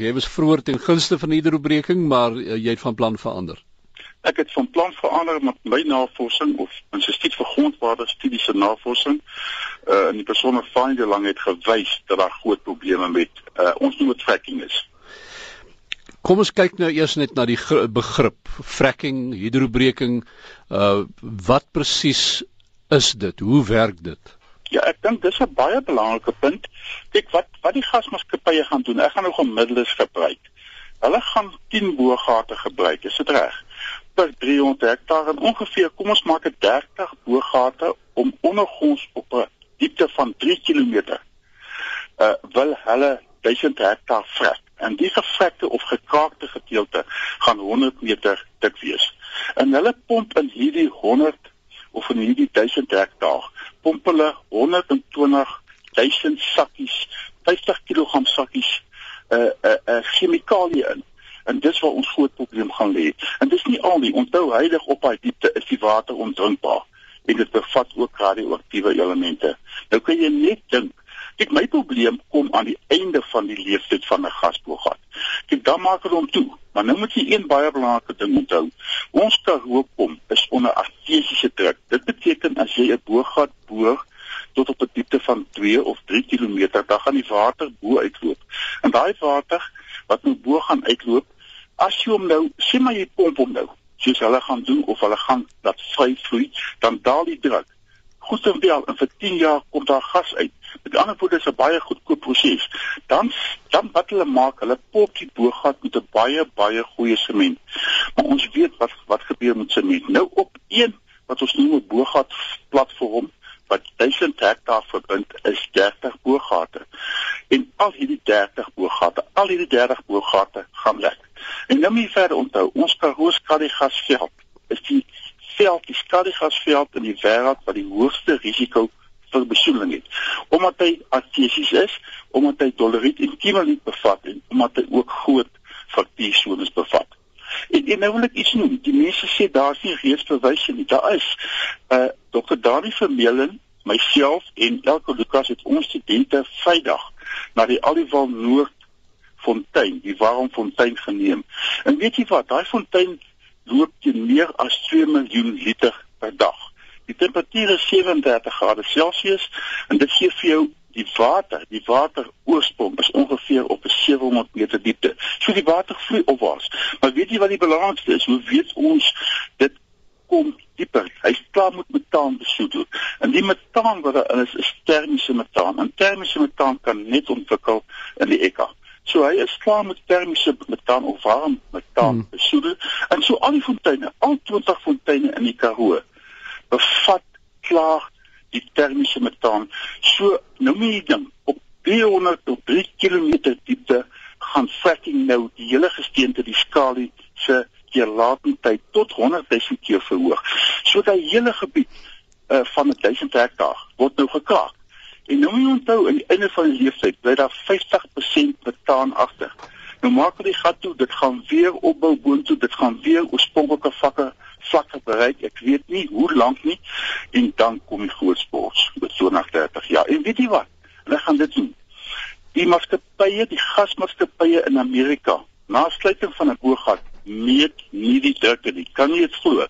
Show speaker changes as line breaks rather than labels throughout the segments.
Jy was vroeër ten gunste van hidrobreking, maar uh, jy het van plan verander.
Ek het van plan verander met my navorsing of Instituut vir Grondwaterstudies se navorsing uh in die persone van die lang het gewys dat daar groot probleme met uh ons noem dit fracking is.
Kom ons kyk nou eers net na die begrip fracking, hidrobreking. Uh wat presies is dit? Hoe werk dit?
Ja, ek dink dis 'n baie belangrike punt. Kyk wat wat die gasmaatskappye gaan doen. Ek gaan nou gemiddels gebruik. Hulle gaan 10 boogate gebruik, is dit reg? Per 300 hektaar en ongeveer, kom ons maak dit 30 boogate om ondergronds op 'n diepte van 3 km. Uh wil hulle 1000 hektaar vrek. En die gevrekte of gekraakte gedeelte gaan 100 meter dik wees. En hulle pomp in hierdie 100 of in hierdie 1000 hektaar pomp hulle 120 000 sakkies 50 kg sakkies uh, 'n uh, uh, chemikalie in en dis waar ons groot probleem gaan lê en dis nie al nie onthou heilig op daai diepte is die water ondrinkbaar en dit bevat ook radioaktiewe elemente nou kan jy net dink Kyk, my probleem kom aan die einde van die lewensduur van 'n gasboorgat. Kyk, dan maak hulle hom toe. Maar nou moet jy een baie belangrike ding onthou. Ons Karoo kom is onder artesiese druk. Dit beteken as jy 'n boorgat boor tot op 'n diepte van 2 of 3 km, dan gaan die water bo uitloop. En daai water wat nou bo gaan uitloop, as jy hom nou, sien maar jy pomp hom nou, soos hulle gaan doen of hulle gaan dat vry vloei, dan daal die druk goed en wel en vir 10 jaar kom daar gas uit. Met ander woorde is 'n baie goedkoop proses. Dan dan wat hulle maak, hulle pop die boorgat met 'n baie baie goeie sement. Maar ons weet wat wat gebeur met sement. Nou op een wat ons noem 'n boorgat platform wat 1000 hektaar verbind is 30 boorgate. En al hierdie 30 boorgate, al hierdie 30 boorgate gaan lek. En nou moet jy verder onthou, ons Karoo skadigasveld is die veld, die skadigasveld in die wêreld wat die hoogste risiko vir besoedeling het. Omdat hy artesies is, omdat hy doleriet en kimeliet bevat en omdat hy ook groot fraktuursones bevat. En, en nou wil ek iets noem. Die mense sê daar is nie reeds bewyse nie. Daar is uh Dr. Dani Vermeulen, myself en Elko Lukas het ons studente Vrydag na die Aliwal Noord fontein, die warm fontein geneem. En weet jy wat, daai fontein loop teen meer as 2 miljoen liter per dag. Die temperatuur is 37 grade Celsius en dit gee vir jou die water, die wateroorsprong is ongeveer op 'n 700 meter diepte. So die water vloei opwaarts. Maar weet jy wat die belangrikste is? Hoe weet ons dit kom dieper? Hy klaar met metaan besoedel. En die metaan wat daar is, is termiese metaan. En termiese metaan kan net ontwikkel in die ekka. So hy is klaar met termiese metaan of warm metaan hmm. besoedel en so al die fonteine, al 20 fonteine in die Karoo bevat klaar die termiese metaan. So nou moet jy dink op 300 tot 3 km diepte gaan fracking nou die hele gesteente die skalie se gelatendheid tot 100 000 keer verhoog. So daai hele gebied uh, van 1000 hektaar word nou gekraak. En nou moet jy onthou aan die einde van die leeftyd bly daar 50% metaan agter. Nou maak dit gat toe, dit gaan weer opbou boontoe, dit gaan weer oorspronklike vakke vlakke bereik. Ek weet nie hoe lank nie en dan kom die groot sport met so na 30 jaar. En weet jy wat? Hulle gaan dit doen. Die maatskappye, die gasmaatskappye in Amerika, na sluiting van 'n boorgat, meet nie die drukte nie. Kan jy dit glo?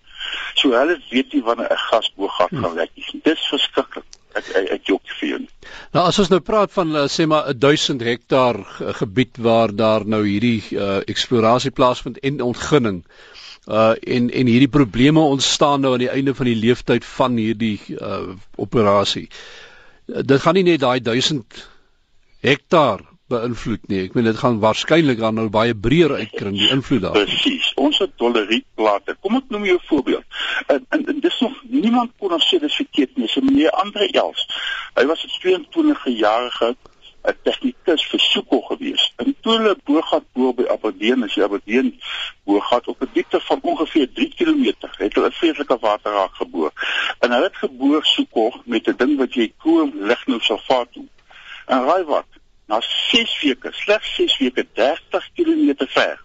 So hulle weet nie wanneer 'n gasboorgat gaan lek nie. Dis verskriklik ek ek, ek jok vir jou.
Nou as ons nou praat van uh, sê maar 1000 hektaar gebied waar daar nou hierdie uh, eksplorasie plaasvind en ontginning uh en en hierdie probleme ontstaan nou aan die einde van die leeftyd van hierdie uh operasie. Uh, dit gaan nie net daai 1000 hektaar beïnvloed nie. Ek meen dit gaan waarskynlik dan nou baie breër uitkring die invloed daar.
Presies. Ons het dolerietplate. Kom ek noem jou voorbeeld. En, en, en dis nog niemand kon ons sê dis verkeerd nie. So meneer Andre Els. Hy was 'n 22 jarige 'n tegnikus vir soekel gewees. In toe hulle boorgat boor by Aberdeen, as jy Aberdeen boorgat op 'n diepte van ongeveer 3 km, het hulle 'n vreeslike waterraak geboor. En hulle het geboor soekel met 'n ding wat jy koom lig nou sulfaat toe. En raai wat? Na 6 weke, slegs 6 weke 30 km ver.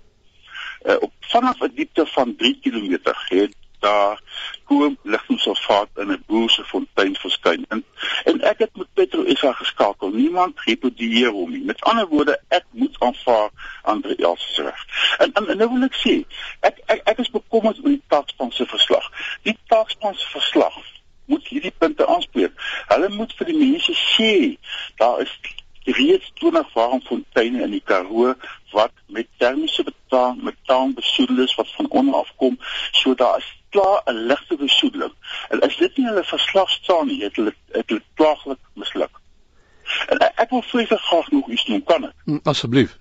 Uh, op vanaf 'n diepte van 3 km het daar kom ligtingsulfaat in 'n boer se fontein verskyn. En, en ek het met Petro SA geskakel. Niemand reprodieer hom nie. Met ander woorde, ek moet aanvaar Andre Els se reg. En en nou wil ek sê, ek ek, ek is bekommerd oor die taakspan se verslag. Die taakspan se verslag moet hierdie punte aanspreek. Hulle moet vir die mense sê daar is reeds 20 warmfonteine in die Karoo wat met termiese betaan metaan besoedel is wat van onder af kom, so daar is klaar 'n ligte besoedeling. En as dit nie hulle verslag staan nie, het hulle het hulle plaaglik misluk. En ek wil vreeslik graag nog iets doen, kan ek?
Hm, asseblief.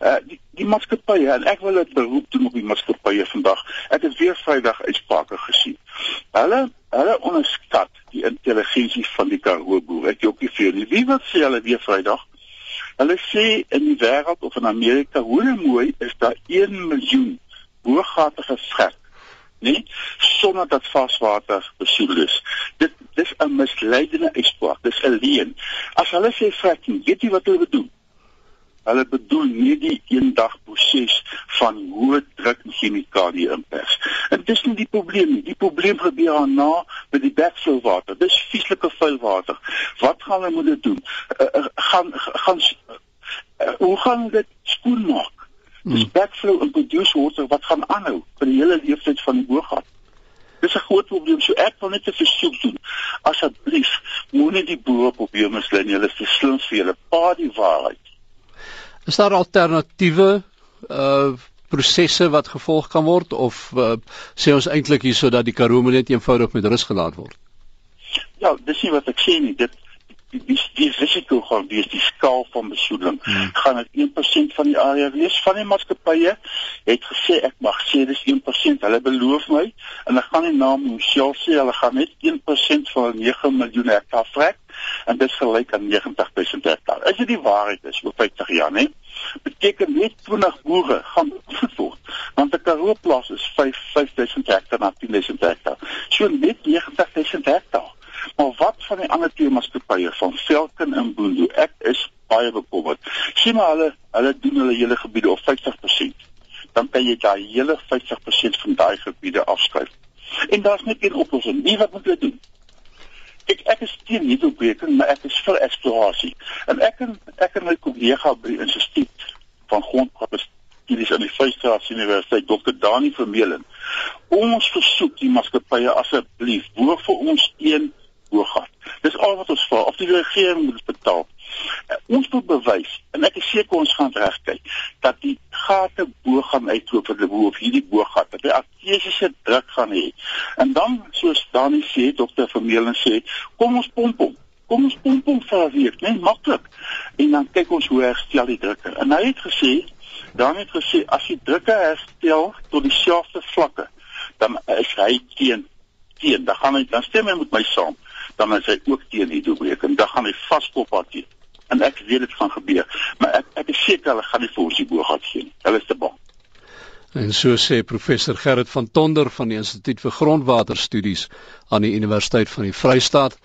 Uh die, die maatskappye en ek wil dit beroep doen op die maatskappye vandag. Ek het weer Vrydag uitsprake gesien. Hulle hulle onderskat die intelligensie van die Karoo boere. Ek nie veel nie. Wie wat sê hulle weer Vrydag? Hulle sê in die wêreld of in Amerika hoe mooi is daar 1 miljoen boorgate geskep nee sonder dat vaswater besoedel is. Dit dis 'n misleidende uitspraak. Dis 'n leuen. As hulle sê fracking, weet jy wat hulle bedoel? Hulle bedoel nie die eendag proses van hoë druk chemikalieë inpers. En dis nie die probleem nie. Die probleem gebeur daarna met die backflow water. Dis vieslike vuil water. Wat gaan hulle moet doen? Uh, uh, gaan gaan uh, hoe gaan dit skoon maak? Dis hmm. backflow en produce water wat gaan aanhou vir die hele lewensduur van die boorgat. Dis 'n groot probleem. So ek wil net 'n versoek doen. Asseblief, moenie die boere probeer mislei nie. Hulle is te slim vir julle. Pa die waarheid.
Is daar alternatiewe uh prosesse wat gevolg kan word of uh, sê ons eintlik hier sodat die Karoo net eenvoudig met rus gelaat word?
Ja, dis nie wat ek sê nie. Dit die die, die risiko gaan wees die skaal van besoedeling hmm. gaan dit 1% van die area wees. Van die maatskappye het gesê ek mag sê dis 1% hulle beloof my en ek gaan nie naam Michelle sê hulle gaan net 1% van 9 miljoen hektaar vrek en dit gelyk aan 90000 hektaar as dit die waarheid is oor 50 jaar nê beteken net 20 boere gaan voed word want 'n Karoo plaas is 5 5000 hektaar na 10000 hektaar so net 90000 hektaar van die ander twee maatskappye van Velken en Boendo? Ek is baie bekommerd. Sien maar hulle hulle doen hulle hele gebiede op 50%. Dan kan jy daai hele 50% van daai gebiede afskryf. En daar's net een oplossing. Nie wat moet hulle doen? Ek ek is teen hierdie opbreking, maar ek is vir eksplorasie. En ek en ek en my kollega by instituut van grondstudies aan die Vrystaat Universiteit, Dr. Dani Vermeulen, ons versoek die maatskappye asseblief, boer vir ons een boorgat. Dis al wat ons vra of die regering moet betaal. Uh, ons moet bewys en ek is seker ons gaan regkyk dat die gate bo gaan uitloop vir die boer of hierdie boorgat dat hy artesiese druk gaan hê. En dan soos Dani sê, dokter Vermeulen sê, kom ons pomp hom. Kom ons pomp hom vir 'n week, net maklik. En dan kyk ons hoe herstel die drukke. En hy het gesê, dan het gesê as die drukke herstel tot dieselfde vlakke, dan is hy teen teen. Dan gaan hy dan stem hy met my saam dan is hy ook teen die doorbreking. Dan gaan hy vaskop teen. En ek weet dit gaan gebeur, maar ek ek is seker hulle gaan nie vir ons die boog gee nie. Hulle is te bang.
En so sê professor Gerrit van Tonder van die Instituut vir Grondwaterstudies aan die Universiteit van die Vrystaat